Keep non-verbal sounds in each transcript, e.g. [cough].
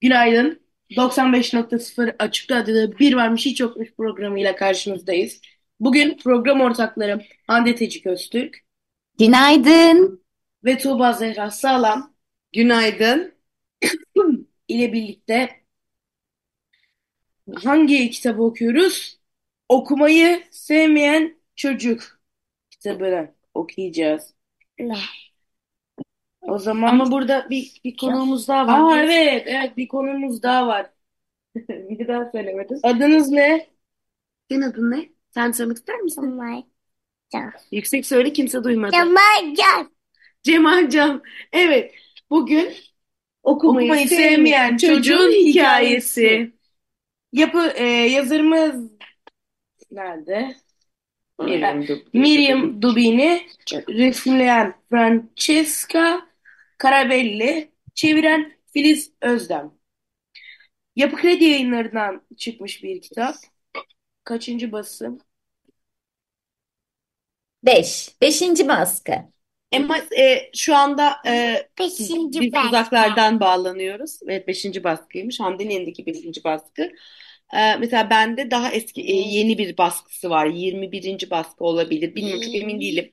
Günaydın. 95.0 Açık Radyo'da Bir Varmış Hiç Yokmuş programıyla karşınızdayız. Bugün program ortakları Hande Tecik Öztürk Günaydın. ve Tuğba Zehra Sağlam Günaydın. [clears throat] ile birlikte hangi kitabı okuyoruz? Okumayı sevmeyen çocuk kitabını okuyacağız. O zaman Ama burada bir, bir konuğumuz daha var. Aa evet, evet bir konumuz daha var. Bir daha söylemedin. Adınız ne? Senin adın ne? Sen söylemek ister misin? Cemal Yüksek söyle kimse duymadı. Can. Cemal Can. Evet. Bugün okumayı, Okumayı sevmeyen sevmeyen çocuğun çocuğun hikayesi. hikayesi. Yapı e, yazarımız nerede? Miriam. Miriam Dubini, resimleyen Francesca Carabelli, çeviren Filiz Özdem. Yapı Kredi Yayınları'ndan çıkmış bir kitap. Kaçıncı basım? Beş. Beşinci baskı. Ama e, şu anda e, Beşinci biz baskı. uzaklardan bağlanıyoruz. Evet 5. baskıymış. Hande'nin elindeki 5. baskı. E, mesela bende daha eski e, yeni bir baskısı var. 21. baskı olabilir. Bilmiyorum çok emin değilim.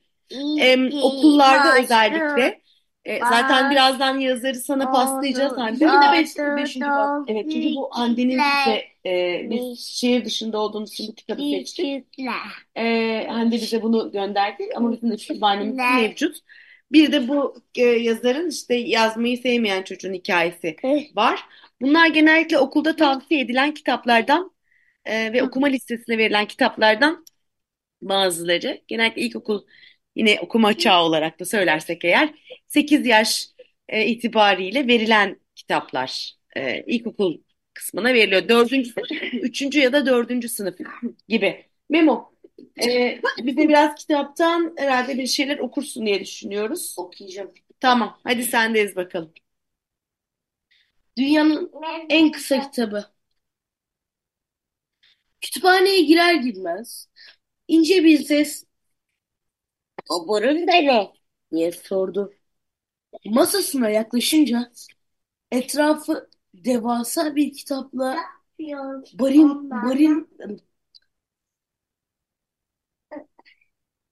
E, okullarda özellikle e, zaten birazdan yazarı sana paslayacağız Hande. Yine beş, beşinci baskı. Evet çünkü bu Hande'nin bize e, biz şehir dışında olduğumuz için bu kitabı seçtik. E, Hande bize bunu gönderdi ama bizim de kütüphanemizde mevcut. Bir de bu e, yazarın işte yazmayı sevmeyen çocuğun hikayesi var. Bunlar genellikle okulda tavsiye edilen kitaplardan e, ve okuma listesine verilen kitaplardan bazıları. Genellikle ilkokul yine okuma çağı olarak da söylersek eğer 8 yaş e, itibariyle verilen kitaplar e, ilkokul kısmına veriliyor. Dördüncü, üçüncü ya da dördüncü sınıf gibi. Memo, e, bize biraz kitaptan herhalde bir şeyler okursun diye düşünüyoruz. Okuyacağım. Tamam, hadi sendeyiz bakalım. Dünyanın en kısa kitabı. Kütüphaneye girer girmez ince bir ses "O burun da ne?" diye sordu. Masasına yaklaşınca etrafı devasa bir kitapla barin barin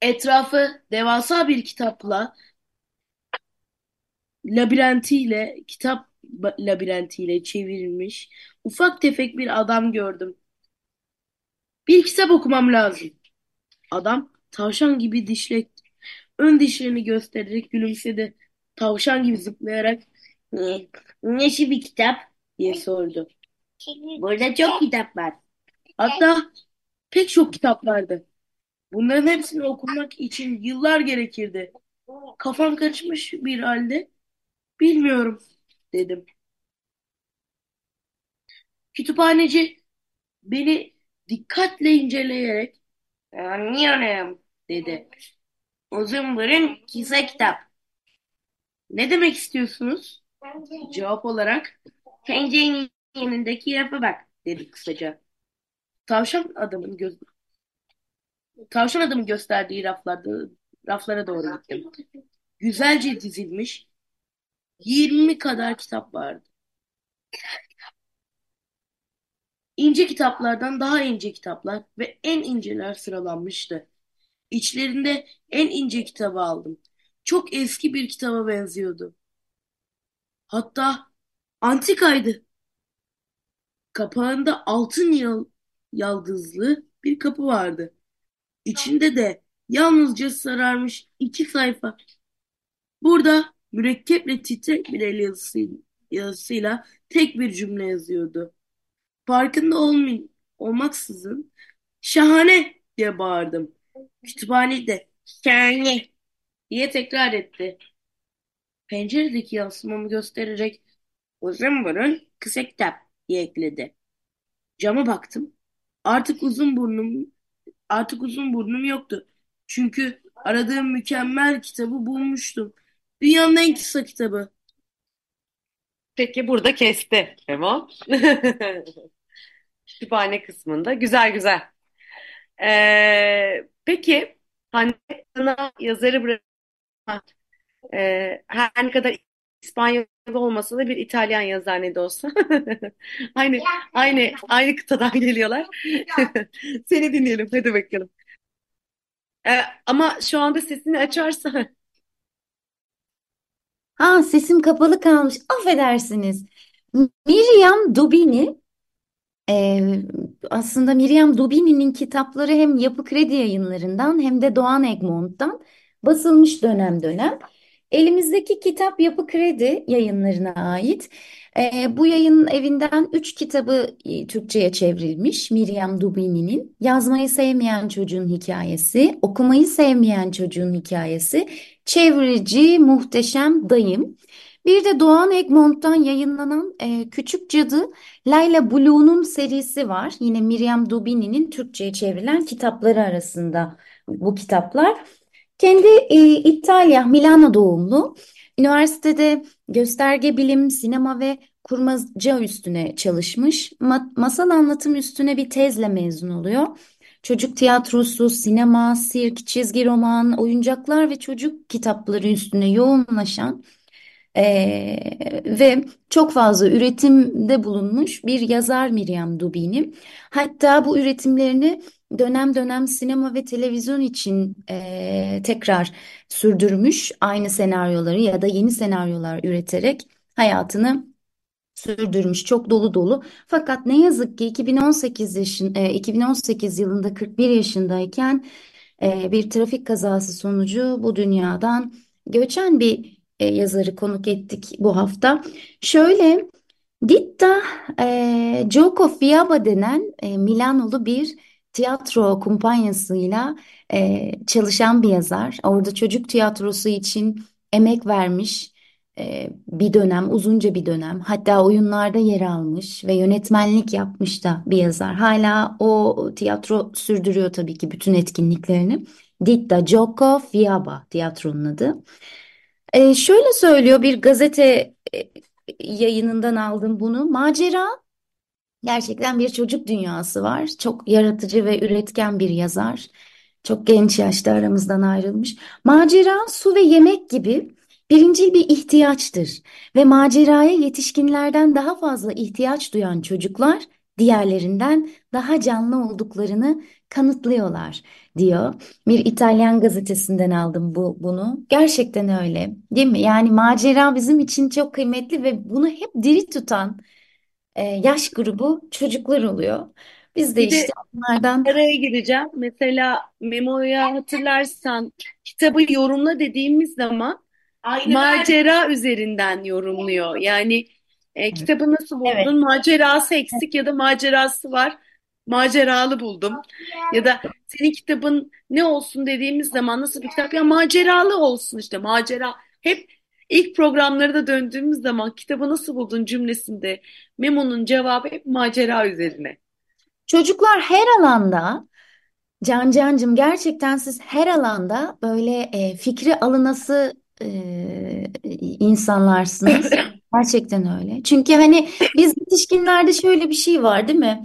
etrafı devasa bir kitapla labirentiyle kitap labirentiyle çevrilmiş ufak tefek bir adam gördüm. Bir kitap okumam lazım. Adam tavşan gibi dişle ön dişlerini göstererek gülümsedi. Tavşan gibi zıplayarak "Ne, nesi bir kitap diye sordu. Burada çok kitap var. Hatta pek çok kitap vardı. Bunların hepsini okumak için yıllar gerekirdi. Kafam karışmış bir halde bilmiyorum dedim. Kütüphaneci beni dikkatle inceleyerek anlıyorum dedi. Uzun burun kısa kitap. Ne demek istiyorsunuz? Cevap olarak pencerenin yanındaki rafa bak dedi kısaca. Tavşan adamın göz Tavşan adamın gösterdiği raflarda raflara doğru gittim. Güzelce dizilmiş 20 kadar kitap vardı. İnce kitaplardan daha ince kitaplar ve en inceler sıralanmıştı. İçlerinde en ince kitabı aldım. Çok eski bir kitaba benziyordu. Hatta antikaydı. Kapağında altın yal yaldızlı bir kapı vardı. İçinde de yalnızca sararmış iki sayfa. Burada mürekkeple titrek bir el yazısı, yazısıyla tek bir cümle yazıyordu. Farkında olmayın, olmaksızın şahane diye bağırdım. Kütüphanede şahane diye tekrar etti. Penceredeki yansımamı göstererek Uzun burun kısa kitap diye ekledi. Cama baktım. Artık uzun burnum artık uzun burnum yoktu. Çünkü aradığım mükemmel kitabı bulmuştum. Dünyanın en kısa kitabı. Peki burada kesti Memo. [laughs] Kütüphane kısmında. Güzel güzel. Ee, peki Hande sana yazarı bırakma. Ee, her ne kadar İspanyol olmasa da bir İtalyan yazar ne de olsa. [laughs] Aynı aynı aynı kıtadan geliyorlar. [laughs] Seni dinleyelim. Hadi bakalım. Ee, ama şu anda sesini açarsa Ha sesim kapalı kalmış. Affedersiniz. Miriam Dubini e, aslında Miriam Dubini'nin kitapları hem Yapı Kredi Yayınları'ndan hem de Doğan Egmont'tan basılmış dönem dönem. Elimizdeki kitap Yapı Kredi Yayınları'na ait. E, bu yayın evinden üç kitabı e, Türkçe'ye çevrilmiş Miriam Dubini'nin. Yazmayı sevmeyen çocuğun hikayesi, okumayı sevmeyen çocuğun hikayesi, çevreci muhteşem dayım. Bir de Doğan Egmont'tan yayınlanan e, Küçük Cadı Layla Blue'nun serisi var. Yine Miriam Dubini'nin Türkçe'ye çevrilen kitapları arasında bu kitaplar. Kendi e, İtalya, Milano doğumlu. Üniversitede gösterge bilim, sinema ve kurmaca üstüne çalışmış. Ma- masal anlatım üstüne bir tezle mezun oluyor. Çocuk tiyatrosu, sinema, sirk, çizgi roman, oyuncaklar ve çocuk kitapları üstüne yoğunlaşan ee, ve çok fazla üretimde bulunmuş bir yazar Miriam Dubini. Hatta bu üretimlerini dönem dönem sinema ve televizyon için e, tekrar sürdürmüş aynı senaryoları ya da yeni senaryolar üreterek hayatını sürdürmüş. Çok dolu dolu. Fakat ne yazık ki 2018 yaşın, e, 2018 yılında 41 yaşındayken e, bir trafik kazası sonucu bu dünyadan göçen bir e, yazarı konuk ettik bu hafta. Şöyle Ditta e, Gioco Fiaba denen e, Milanolu bir tiyatro kumpanyasıyla e, çalışan bir yazar. Orada çocuk tiyatrosu için emek vermiş e, bir dönem, uzunca bir dönem. Hatta oyunlarda yer almış ve yönetmenlik yapmış da bir yazar. Hala o tiyatro sürdürüyor tabii ki bütün etkinliklerini. Ditta Gioco Fiaba tiyatronun adı. E, şöyle söylüyor bir gazete e, yayınından aldım bunu. Macera gerçekten bir çocuk dünyası var. Çok yaratıcı ve üretken bir yazar. Çok genç yaşta aramızdan ayrılmış. Macera su ve yemek gibi birincil bir ihtiyaçtır. Ve maceraya yetişkinlerden daha fazla ihtiyaç duyan çocuklar diğerlerinden daha canlı olduklarını kanıtlıyorlar diyor. Bir İtalyan gazetesinden aldım bu bunu. Gerçekten öyle, değil mi? Yani macera bizim için çok kıymetli ve bunu hep diri tutan e, yaş grubu çocuklar oluyor. Biz de bir de işte onlardan araya gireceğim. Mesela Memo'ya hatırlarsan kitabı yorumla dediğimiz zaman Aynı macera üzerinden yorumluyor. Yani e, kitabı nasıl Evet. buldun? Macerası eksik ya da macerası var. Maceralı buldum. Ya da senin kitabın ne olsun dediğimiz zaman nasıl bir kitap? Ya maceralı olsun işte macera. Hep ilk programlara da döndüğümüz zaman kitabı nasıl buldun cümlesinde Memo'nun cevabı hep macera üzerine. Çocuklar her alanda Can Cancım gerçekten siz her alanda böyle e, fikri alınası e, insanlarsınız. [laughs] Gerçekten öyle. Çünkü hani biz yetişkinlerde şöyle bir şey var değil mi?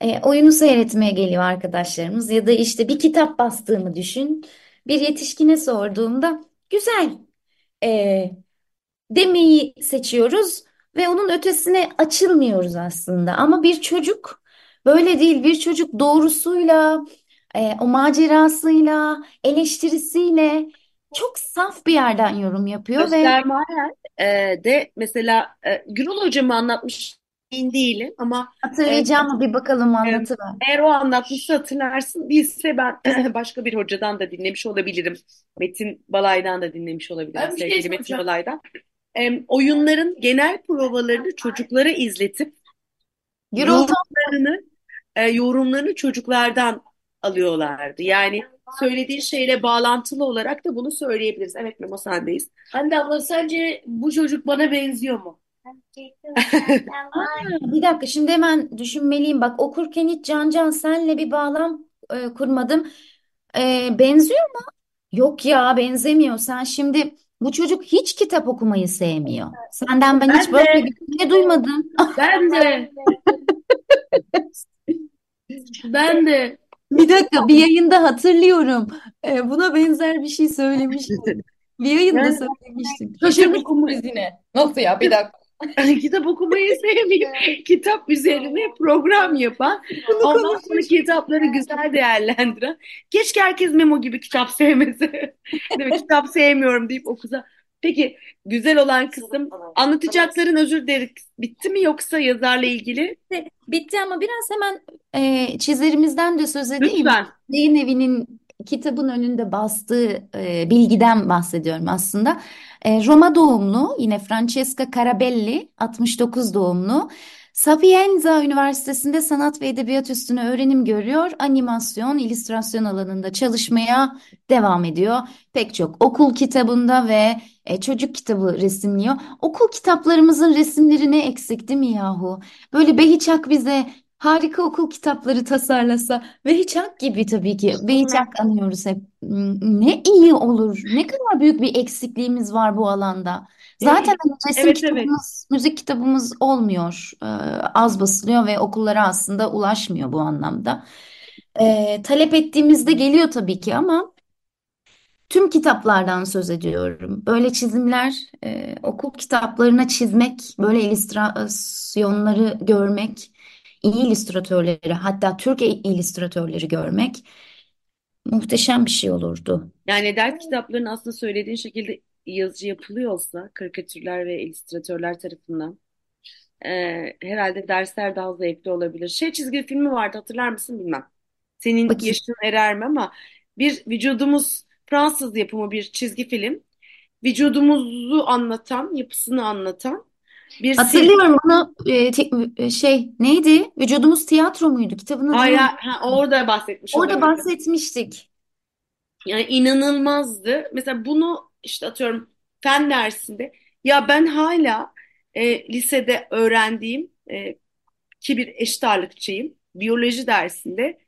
E, oyunu seyretmeye geliyor arkadaşlarımız ya da işte bir kitap bastığımı düşün. Bir yetişkine sorduğumda güzel e, demeyi seçiyoruz ve onun ötesine açılmıyoruz aslında. Ama bir çocuk böyle değil. Bir çocuk doğrusuyla, e, o macerasıyla, eleştirisiyle çok saf bir yerden yorum yapıyor ve Öster Mayer e, de mesela e, Gürol hocamı anlatmış emin değilim ama e, hatırlayacağım mı bir bakalım e, anlatıver. eğer o anlatmışsa hatırlarsın. Değilse ben [clears throat] başka bir hocadan da dinlemiş olabilirim. Metin Balay'dan da dinlemiş olabilirim. Ben şey Sevgili Metin soracağım. Balay'dan. E, oyunların genel provalarını çocuklara izletip yorumlarını e, yorumlarını çocuklardan alıyorlardı. Yani söylediği şeyle bağlantılı olarak da bunu söyleyebiliriz. Evet Memo sendeyiz. Hande abla sence bu çocuk bana benziyor mu? [laughs] Aa, bir dakika şimdi hemen düşünmeliyim. Bak okurken hiç Can Can senle bir bağlam e, kurmadım. E, benziyor mu? Yok ya benzemiyor. Sen şimdi bu çocuk hiç kitap okumayı sevmiyor. Senden ben hiç Ben böyle de. bir cümle duymadım. Ben de. [laughs] Ben de. Bir dakika bir yayında hatırlıyorum. E, buna benzer bir şey söylemiştim. Bir yayında Ben- söylemiştim. Kitap Şaşırmıştım okumayı, yine. Nasıl ya bir dakika. Kitap okumayı [laughs] sevmiyor. Kitap üzerine program yapan, ondan sonra kitapları güzel değerlendiren. Keşke herkes Memo gibi kitap sevmese. [laughs] Değil mi? Kitap sevmiyorum deyip okusa. Peki güzel olan kısım anlatacakların özür dilerim bitti mi yoksa yazarla ilgili? Bitti ama biraz hemen e, çizerimizden de söz edeyim. Lütfen. Yayın evinin kitabın önünde bastığı e, bilgiden bahsediyorum aslında. E, Roma doğumlu, yine Francesca Carabelli, 69 doğumlu. Sapienza Üniversitesi'nde sanat ve edebiyat üstüne öğrenim görüyor. Animasyon, illüstrasyon alanında çalışmaya devam ediyor. Pek çok okul kitabında ve e, çocuk kitabı resimliyor. Okul kitaplarımızın resimleri ne eksik değil mi yahu? Böyle Behiçak bize harika okul kitapları tasarlasa. Behiçak gibi tabii ki. Behiçak anıyoruz hep. Hmm, Ne iyi olur. Ne kadar büyük bir eksikliğimiz var bu alanda. Zaten hani resim Evet, evet. kitabımız, müzik kitabımız olmuyor. Ee, az basılıyor ve okullara aslında ulaşmıyor bu anlamda. Ee, talep ettiğimizde geliyor tabii ki ama tüm kitaplardan söz ediyorum. Böyle çizimler, e, okul kitaplarına çizmek, böyle illüstrasyonları görmek, iyi illüstratörleri, hatta Türk illüstratörleri görmek muhteşem bir şey olurdu. Yani ders kitaplarının aslında söylediğin şekilde yazıcı yapılıyorsa karikatürler ve illüstratörler tarafından e, herhalde dersler daha zevkli olabilir. Şey çizgi filmi vardı hatırlar mısın bilmem. Senin Bakayım. yaşın erer mi ama bir vücudumuz Fransız yapımı bir çizgi film. Vücudumuzu anlatan, yapısını anlatan bir. Hatırlıyorum bunu e, te- e, şey neydi? Vücudumuz tiyatro muydu? Kitabın adı neydi? ha, orada bahsetmiş Orada olabilirim. bahsetmiştik. Yani inanılmazdı. Mesela bunu işte atıyorum fen dersinde ya ben hala e, lisede öğrendiğim e, ki bir eşit ağırlıkçıyım. Biyoloji dersinde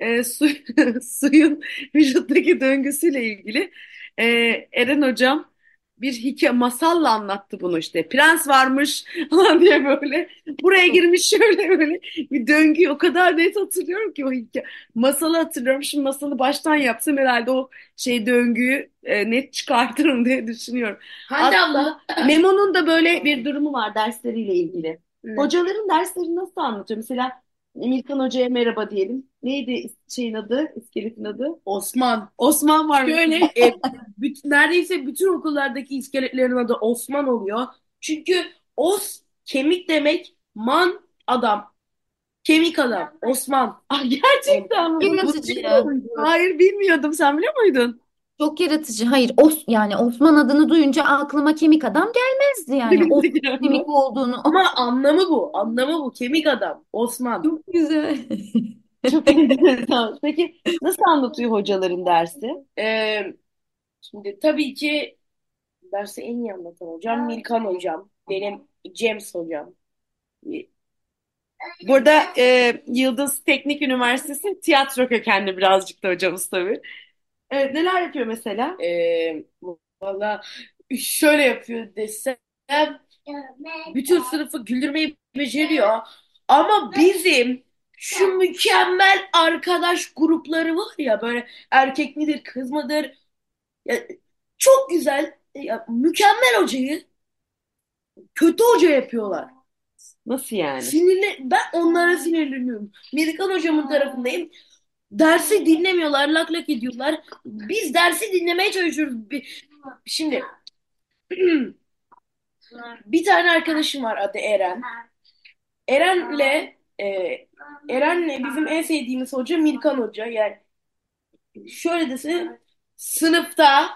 e, su, [laughs] suyun vücuttaki döngüsüyle ilgili e, Eren hocam bir hikaye masalla anlattı bunu işte. Prens varmış [laughs] falan diye böyle buraya girmiş şöyle böyle bir döngüyü o kadar net hatırlıyorum ki o hikaye. Masalı hatırlıyorum. Şimdi masalı baştan yapsam herhalde o şey döngüyü e, net çıkartırım diye düşünüyorum. Hande abla. Memo'nun da böyle [laughs] bir durumu var dersleriyle ilgili. Evet. Hocaların dersleri nasıl anlatıyor? Mesela Emirkan Hoca'ya merhaba diyelim. Neydi şeyin adı, iskeletin adı? Osman. Osman var mı? Şöyle [laughs] e, [laughs] büt- neredeyse bütün okullardaki iskeletlerin adı Osman oluyor. Çünkü os kemik demek, man adam. Kemik adam. Osman. [laughs] Ah, gerçekten mi? Yaratıcı. Hayır bilmiyordum. Sen biliyor muydun? Çok yaratıcı. Hayır, Os yani Osman adını duyunca aklıma kemik adam gelmezdi yani. Osman kemik olduğunu. Ama anlamı bu. Anlamı bu. Kemik adam. Osman. Çok güzel. Çok enteresan. Peki nasıl anlatıyor hocaların dersi? Ee, şimdi tabii ki dersi en iyi anlatan hocam Milkan hocam. Benim James hocam. Burada e, Yıldız Teknik Üniversitesi tiyatro kökenli birazcık da hocamız tabii. Evet, neler yapıyor mesela? Ee, valla şöyle yapıyor desem bütün sınıfı güldürmeyi beceriyor. Ama bizim şu mükemmel arkadaş grupları var ya böyle erkek midir kız mıdır ya, çok güzel ya, mükemmel hocayı kötü hoca yapıyorlar. Nasıl yani? Sinirli, ben onlara sinirleniyorum. Amerikan hocamın tarafındayım. Dersi dinlemiyorlar, lak lak ediyorlar. Biz dersi dinlemeye çalışıyoruz. Şimdi [clears throat] bir tane arkadaşım var adı Eren. Eren'le e, Eren'le bizim en sevdiğimiz hoca Mirkan Hoca. Yani şöyle desene sınıfta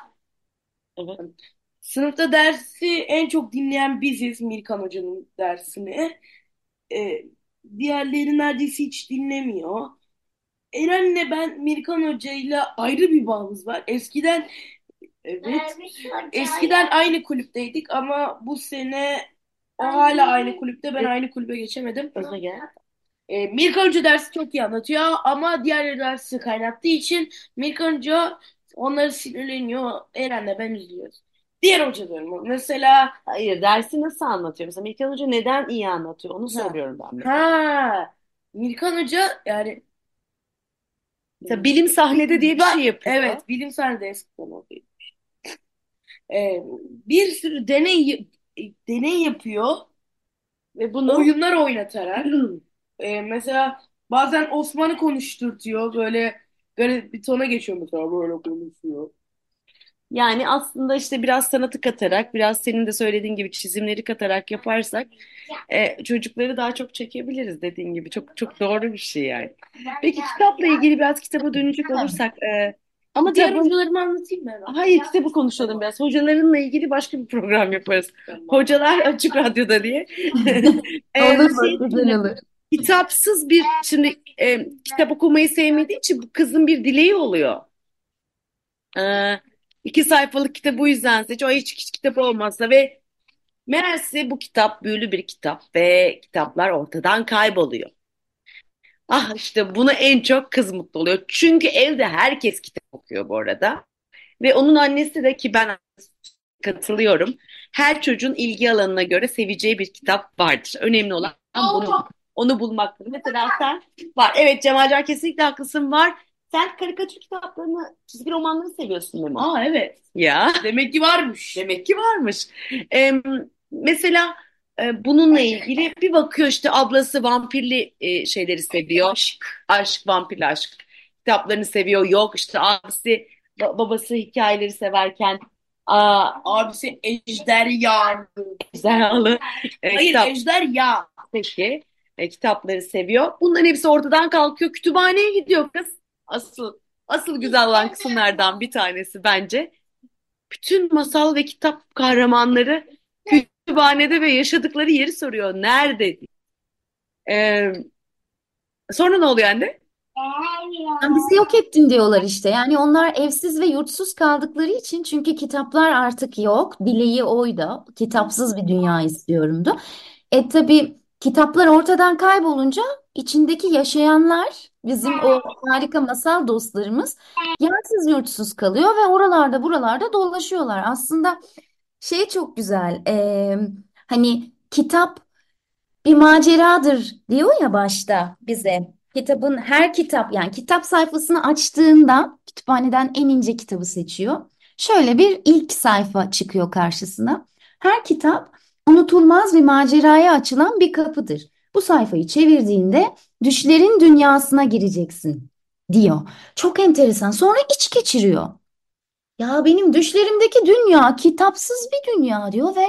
Evet. sınıfta dersi en çok dinleyen biziz Mirkan Hoca'nın dersini. E, diğerleri neredeyse hiç dinlemiyor. Eren'le ben Mirkan Hoca'yla ayrı bir bağımız var. Eskiden evet eskiden aynı kulüpteydik ama bu sene O hala aynı kulüpte. Ben aynı kulübe geçemedim. Özne gel. E, Mirka Hoca dersi çok iyi anlatıyor ama diğer dersi kaynattığı için Mirka Hoca onları sinirleniyor. Eren'le ben üzülüyoruz. Diğer hoca diyorum. Mesela Hayır dersi nasıl anlatıyor? Mesela Mirkan Hoca neden iyi anlatıyor? Onu Ha. soruyorum ben. de. ha Mirkan Hoca yani Mesela bilim sahnede diye bir şey yapıyor. Evet, bilimsel de eskiden oluyor. Ee, bir sürü deney deney yapıyor. Ve bunu Oyunlar oynatarak. [clears throat] Ee, mesela bazen Osman'ı konuşturtuyor. Böyle garip bir tona geçiyor mesela böyle konuşuyor. yani aslında işte biraz sanatı katarak, biraz senin de söylediğin gibi çizimleri katarak yaparsak e, çocukları daha çok çekebiliriz dediğin gibi. Çok çok doğru bir şey yani. Peki kitapla ilgili biraz kitaba dönecek olursak e, ama Diğer hocalarımı anlatayım mı hemen? Hayır kitabı konuşalım biraz. Hocalarınla ilgili başka bir program yaparız. Hocalar Açık Radyo'da diye. [laughs] [laughs] Ee, Olur şey- mu? Güzel olur. Kitapsız bir şimdi e, kitap okumayı sevmediği için bu kızın bir dileği oluyor. Ee, iki sayfalık kitabı bu yüzden seç. O hiç, hiç kitap olmazsa ve meğerse bu kitap büyülü bir kitap ve kitaplar ortadan kayboluyor. Ah işte buna en çok kız mutlu oluyor. Çünkü evde herkes kitap okuyor bu arada. Ve onun annesi de ki ben katılıyorum. Her çocuğun ilgi alanına göre seveceği bir kitap vardır. Önemli olan bunu, onu bulmaktır. Mesela sen var. Evet Cemalcan kesinlikle haklısın var. Sen karikatür kitaplarını, çizgi romanları seviyorsun Memo. Aa evet. Ya Demek ki varmış. demek ki varmış. Em, mesela e, bununla ilgili bir bakıyor işte ablası vampirli e, şeyleri seviyor. Aşk, aşk, vampirli aşk kitaplarını seviyor. Yok işte abisi, ba- babası hikayeleri severken aa, Abisi ejderha. Zeralı e, Hayır kitap ejderha. peki e, kitapları seviyor. Bunların hepsi ortadan kalkıyor. Kütüphaneye gidiyor kız. Asıl asıl güzel olan kısımlardan bir tanesi bence. Bütün masal ve kitap kahramanları kütüphanede ve yaşadıkları yeri soruyor. Nerede? Ee, sonra ne oluyor anne? Yani bizi yok ettin diyorlar işte. Yani onlar evsiz ve yurtsuz kaldıkları için çünkü kitaplar artık yok. Dileği oydu. Kitapsız bir dünya istiyorumdu. E tabii kitaplar ortadan kaybolunca içindeki yaşayanlar bizim o harika masal dostlarımız yersiz yurtsuz kalıyor ve oralarda buralarda dolaşıyorlar. Aslında şey çok güzel. e, hani kitap bir maceradır diyor ya başta bize. Kitabın her kitap yani kitap sayfasını açtığında kütüphaneden en ince kitabı seçiyor. Şöyle bir ilk sayfa çıkıyor karşısına. Her kitap unutulmaz bir maceraya açılan bir kapıdır. Bu sayfayı çevirdiğinde düşlerin dünyasına gireceksin diyor. Çok enteresan. Sonra iç geçiriyor. Ya benim düşlerimdeki dünya kitapsız bir dünya diyor ve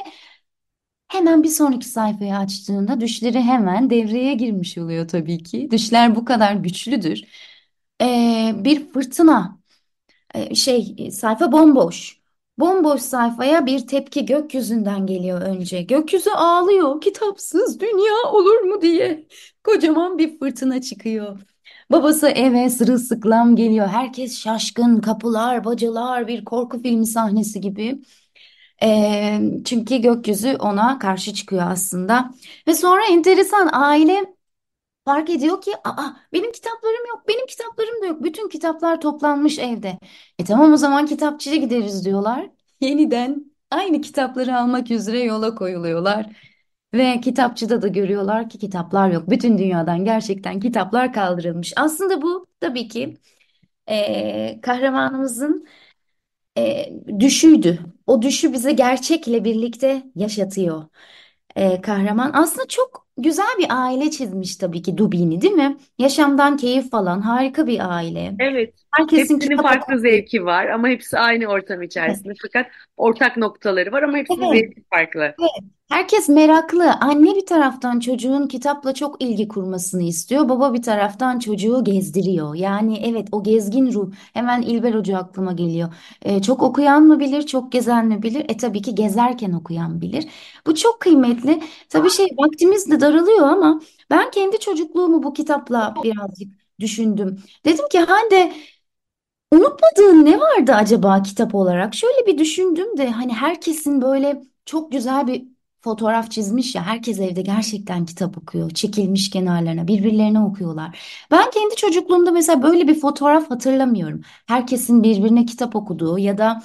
Hemen bir sonraki sayfayı açtığında düşleri hemen devreye girmiş oluyor tabii ki. Düşler bu kadar güçlüdür. Ee, bir fırtına, Ee, şey sayfa bomboş. Bomboş sayfaya bir tepki gökyüzünden geliyor önce. Gökyüzü ağlıyor, kitapsız dünya olur mu diye. Kocaman bir fırtına çıkıyor. Babası eve sırılsıklam geliyor. Herkes şaşkın, kapılar, bacalar, bir korku filmi sahnesi gibi. Ee, çünkü gökyüzü ona karşı çıkıyor aslında. Ve sonra enteresan aile fark ediyor ki Aa, benim kitaplarım yok, benim kitaplarım da yok. Bütün kitaplar toplanmış evde. E tamam o zaman kitapçıya gideriz diyorlar. [laughs] Yeniden aynı kitapları almak üzere yola koyuluyorlar. Ve kitapçıda da görüyorlar ki kitaplar yok. Bütün dünyadan gerçekten kitaplar kaldırılmış. Aslında bu tabii ki e, kahramanımızın e, düşüydü. O düşü bize gerçekle birlikte yaşatıyor e, kahraman. Aslında çok güzel bir aile çizmiş tabii ki Dubini, değil mi? Yaşamdan keyif alan harika bir aile. Evet. Herkesin Hepsinin farklı okuduğu. zevki var ama hepsi aynı ortam içerisinde. Fakat ortak noktaları var ama hepsinin Evet. zevki farklı. Herkes meraklı. Anne bir taraftan çocuğun kitapla çok ilgi kurmasını istiyor. Baba bir taraftan çocuğu gezdiriyor. Yani evet o gezgin ruh. Hemen İlber Hoca aklıma geliyor. Ee, çok okuyan mı bilir, çok gezen mi bilir? E tabii ki gezerken okuyan bilir. Bu çok kıymetli. Tabii şey vaktimiz de daralıyor ama ben kendi çocukluğumu bu kitapla birazcık düşündüm. Dedim ki Hande Unutmadığın ne vardı acaba kitap olarak? Şöyle bir düşündüm de hani herkesin böyle çok güzel bir fotoğraf çizmiş ya herkes evde gerçekten kitap okuyor. Çekilmiş kenarlarına birbirlerine okuyorlar. Ben kendi çocukluğumda mesela böyle bir fotoğraf hatırlamıyorum. Herkesin birbirine kitap okuduğu ya da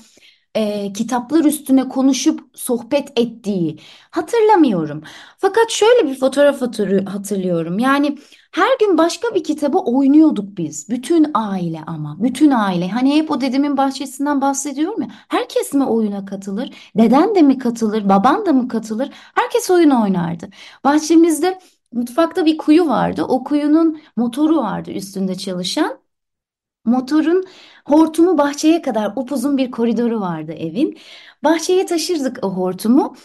e, kitaplar üstüne konuşup sohbet ettiği hatırlamıyorum. Fakat şöyle bir fotoğraf hatırlı- hatırlıyorum. Yani her gün başka bir kitabı oynuyorduk biz. Bütün aile ama. Bütün aile. Hani hep o dedemin bahçesinden bahsediyorum ya. Herkes mi oyuna katılır? Deden de mi katılır? Baban da mı katılır? Herkes oyun oynardı. Bahçemizde mutfakta bir kuyu vardı. O kuyunun motoru vardı üstünde çalışan. Motorun hortumu bahçeye kadar upuzun bir koridoru vardı evin. Bahçeye taşırdık o hortumu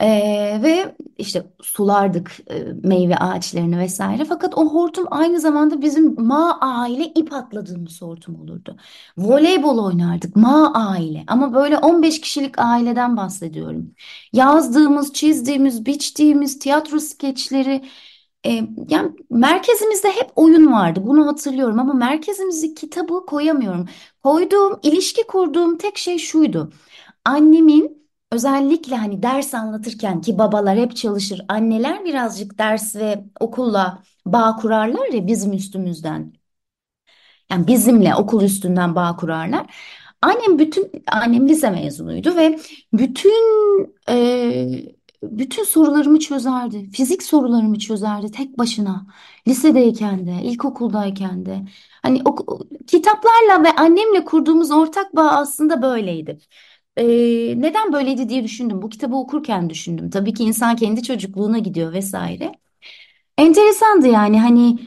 Ee, ve işte sulardık e, meyve ağaçlarını vesaire. Fakat o hortum aynı zamanda bizim ma aile ip atladığımız hortum olurdu. Voleybol oynardık ma aile ama böyle 15 kişilik aileden bahsediyorum. Yazdığımız, çizdiğimiz, biçtiğimiz tiyatro skeçleri e, yani merkezimizde hep oyun vardı. Bunu hatırlıyorum ama merkezimize kitabı koyamıyorum. Koyduğum, ilişki kurduğum tek şey şuydu. Annemin özellikle hani ders anlatırken ki babalar hep çalışır. Anneler birazcık ders ve okulla bağ kurarlar ya bizim üstümüzden. Yani bizimle okul üstünden bağ kurarlar. Annem bütün annem lise mezunuydu ve bütün e, bütün sorularımı çözerdi. Fizik sorularımı çözerdi tek başına. Lisedeyken de, ilkokuldayken de. Hani kitaplarla ve annemle kurduğumuz ortak bağ aslında böyleydi. E, neden böyleydi diye düşündüm. Bu kitabı okurken düşündüm. Tabii ki insan kendi çocukluğuna gidiyor vesaire. Enteresandı yani hani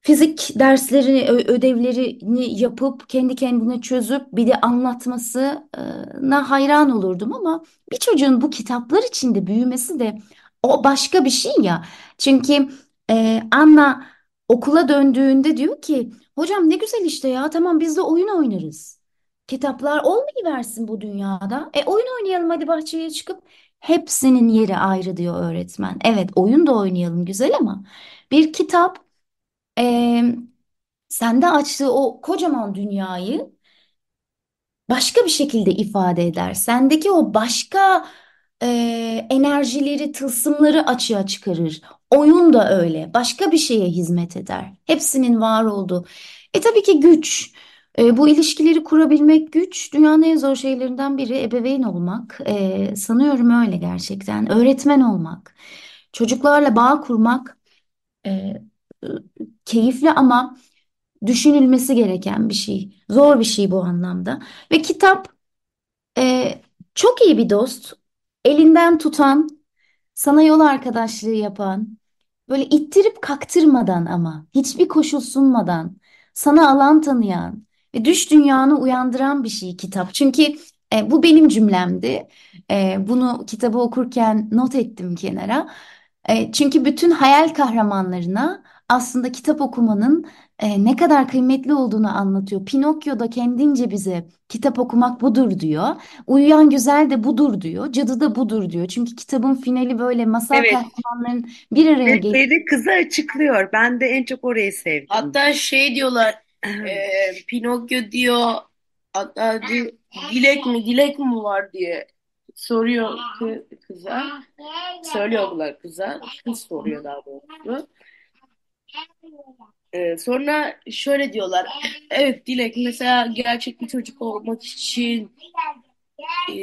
fizik derslerini, ödevlerini yapıp kendi kendine çözüp bir de anlatmasına hayran olurdum ama bir çocuğun bu kitaplar içinde büyümesi de o başka bir şey ya. Çünkü e, Anna okula döndüğünde diyor ki hocam ne güzel işte ya tamam biz de oyun oynarız. Kitaplar olmayıversin bu dünyada. E oyun oynayalım hadi bahçeye çıkıp hepsinin yeri ayrı diyor öğretmen. Evet oyun da oynayalım güzel ama bir kitap e, sende açtığı o kocaman dünyayı başka bir şekilde ifade eder. Sendeki o başka e, enerjileri, tılsımları açığa çıkarır. Oyun da öyle. Başka bir şeye hizmet eder. Hepsinin var olduğu. E tabii ki güç. E, bu ilişkileri kurabilmek güç. Dünyanın en zor şeylerinden biri ebeveyn olmak. E, sanıyorum öyle gerçekten. Öğretmen olmak. Çocuklarla bağ kurmak e, keyifli ama düşünülmesi gereken bir şey. Zor bir şey bu anlamda. Ve kitap e, çok iyi bir dost. Elinden tutan, sana yol arkadaşlığı yapan, böyle ittirip kaktırmadan ama hiçbir koşul sunmadan sana alan tanıyan ve düş dünyanı uyandıran bir şey kitap. Çünkü e, bu benim cümlemdi. E, bunu kitabı okurken not ettim kenara. E, çünkü bütün hayal kahramanlarına aslında kitap okumanın e, ne kadar kıymetli olduğunu anlatıyor. Pinokyo da kendince bize kitap okumak budur diyor. Uyuyan Güzel de budur diyor. Cadı da budur diyor. Çünkü kitabın finali böyle masal Evet. kahramanların bir araya de kızı açıklıyor. Ben de en çok orayı sevdim. Hatta şey diyorlar e, Pinokyo diyor hatta dilek mi dilek mi var diye soruyor kı- kıza. Söylüyorlar kıza. Kız soruyor daha doğrusu. E, sonra şöyle diyorlar. Evet dilek mesela gerçek bir çocuk olmak için e,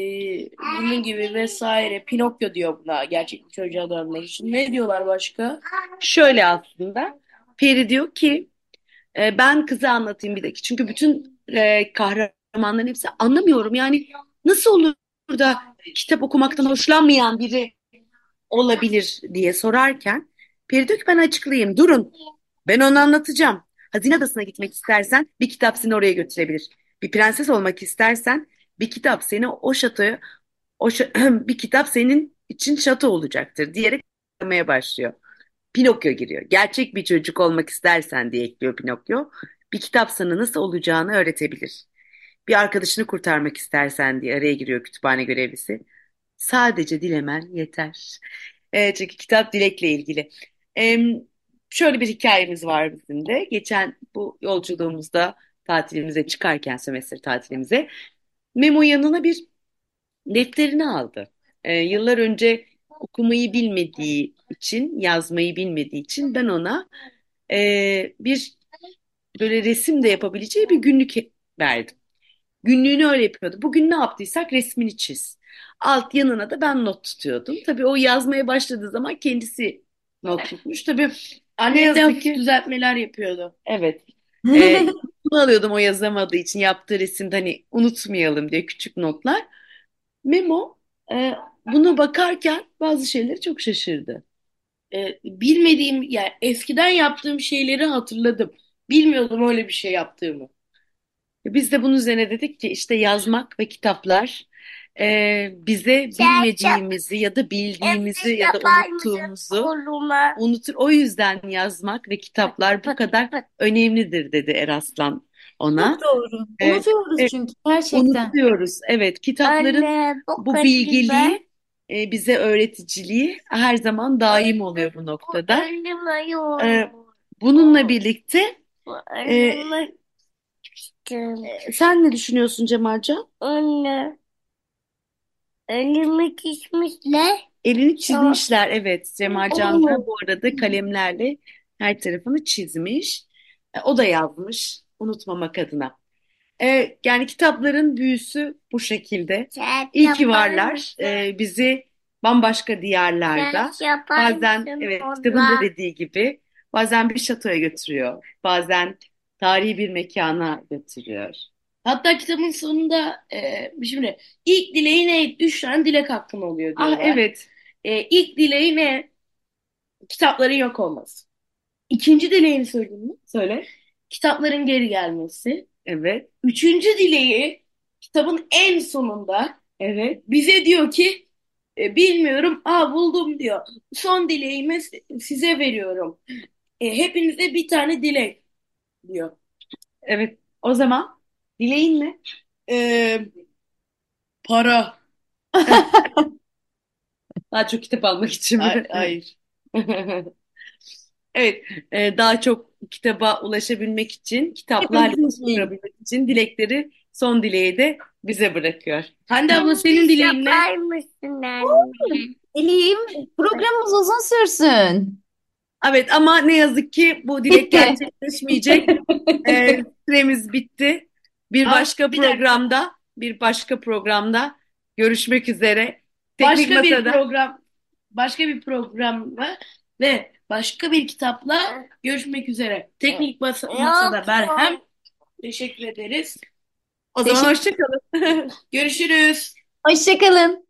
bunun gibi vesaire. Pinokyo diyor buna gerçek bir çocuğa dönmek için. Ne diyorlar başka? Şöyle aslında. Peri diyor ki e, ben kızı anlatayım bir dakika. Çünkü bütün e, kahramanların hepsi anlamıyorum. Yani nasıl olur da kitap okumaktan hoşlanmayan biri olabilir diye sorarken Peri diyor ki ben açıklayayım. Durun. Ben onu anlatacağım. Hazine Adası'na gitmek istersen bir kitap seni oraya götürebilir. Bir prenses olmak istersen bir kitap seni o şatoya o şa- [clears throat] bir kitap senin için şato olacaktır diyerek başlıyor. Pinokyo giriyor. Gerçek bir çocuk olmak istersen diye ekliyor Pinokyo. Bir kitap sana nasıl olacağını öğretebilir. Bir arkadaşını kurtarmak istersen diye araya giriyor kütüphane görevlisi. Sadece dilemen yeter. E, çünkü kitap dilekle ilgili. E, şöyle bir hikayemiz var bizim de. Geçen bu yolculuğumuzda tatilimize çıkarken sömestr tatilimize Memo yanına bir defterini aldı. E, yıllar önce okumayı bilmediği için, yazmayı bilmediği için ben ona e, bir böyle resim de yapabileceği bir günlük verdim. Günlüğünü öyle yapıyordu. Bugün ne yaptıysak resmini çiz. Alt yanına da ben not tutuyordum. Tabii o yazmaya başladığı zaman kendisi not tutmuş. Tabii ne Annem de yazık hafif ki düzeltmeler yapıyordu. evet. E, [laughs] bunu alıyordum o yazamadığı için yaptığı resimde hani unutmayalım diye küçük notlar. Memo e, buna bakarken bazı şeyleri çok şaşırdı. Ee, bilmediğim yani eskiden yaptığım şeyleri hatırladım. Bilmiyordum öyle bir şey yaptığımı. Biz de bunun üzerine dedik ki işte yazmak ve kitaplar e, bize bilmediğimizi ya da bildiğimizi ya da unuttuğumuzu unutur. O yüzden yazmak ve kitaplar bu kadar önemlidir dedi Eraslan ona. Çok doğru. Unutuyoruz çünkü gerçekten. Unutuyoruz. Evet, kitapların bu bilgiliği, e, bize öğreticiliği her zaman daim oluyor bu noktada. Ee, bununla birlikte e, sen ne düşünüyorsun Cemalcan? Anne. Elimi kesmişler. Elini çizmişler. Evet, Cemalcan da bu arada kalemlerle her tarafını çizmiş. E, O da yazmış, unutmamak adına. E, yani kitapların büyüsü bu şekilde. İyi ki varlar. E, bizi bambaşka diyarlarda, bazen evet kitabın da dediği gibi, bazen bir şatoya götürüyor, bazen tarihi bir mekana götürüyor. Hatta kitabın sonunda e, şimdi ilk dileği ne? Üç tane dilek hakkın oluyor Ah diyorlar. evet, E, ilk dileği ne? Kitapların yok olması. İkinci dileğini söyleyeyim mi? söyle. Kitapların geri gelmesi. Evet, Üçüncü dileği kitabın en sonunda evet. bize diyor ki e, bilmiyorum, aa buldum diyor. Son dileğimi size veriyorum. E, hepinize bir tane dilek diyor. Evet. O zaman dileğin ne? E, para. [laughs] Daha çok kitap almak için mi? Ay- Hayır. [laughs] Evet, e, daha çok kitaba ulaşabilmek için, kitaplarla ulaşabilmek için dilekleri, son dileği de bize bırakıyor. Hande abla senin dileğin ne? Yapar mısın anne? Elim, programımız uzun sürsün. Evet ama ne yazık ki bu dilek Bitti. gerçekleşmeyecek. [laughs] E, süremiz bitti. Bir Aa, başka bir dakika. programda, bir başka programda görüşmek üzere. Teknik Başka bir Masa'da. program, başka bir programla ve başka bir kitapla görüşmek üzere. Teknik Masa, Masa'da Berhem. Teşekkür ederiz. O zaman Teşekkür- hoşça kalın. [laughs] Görüşürüz. Hoşçakalın.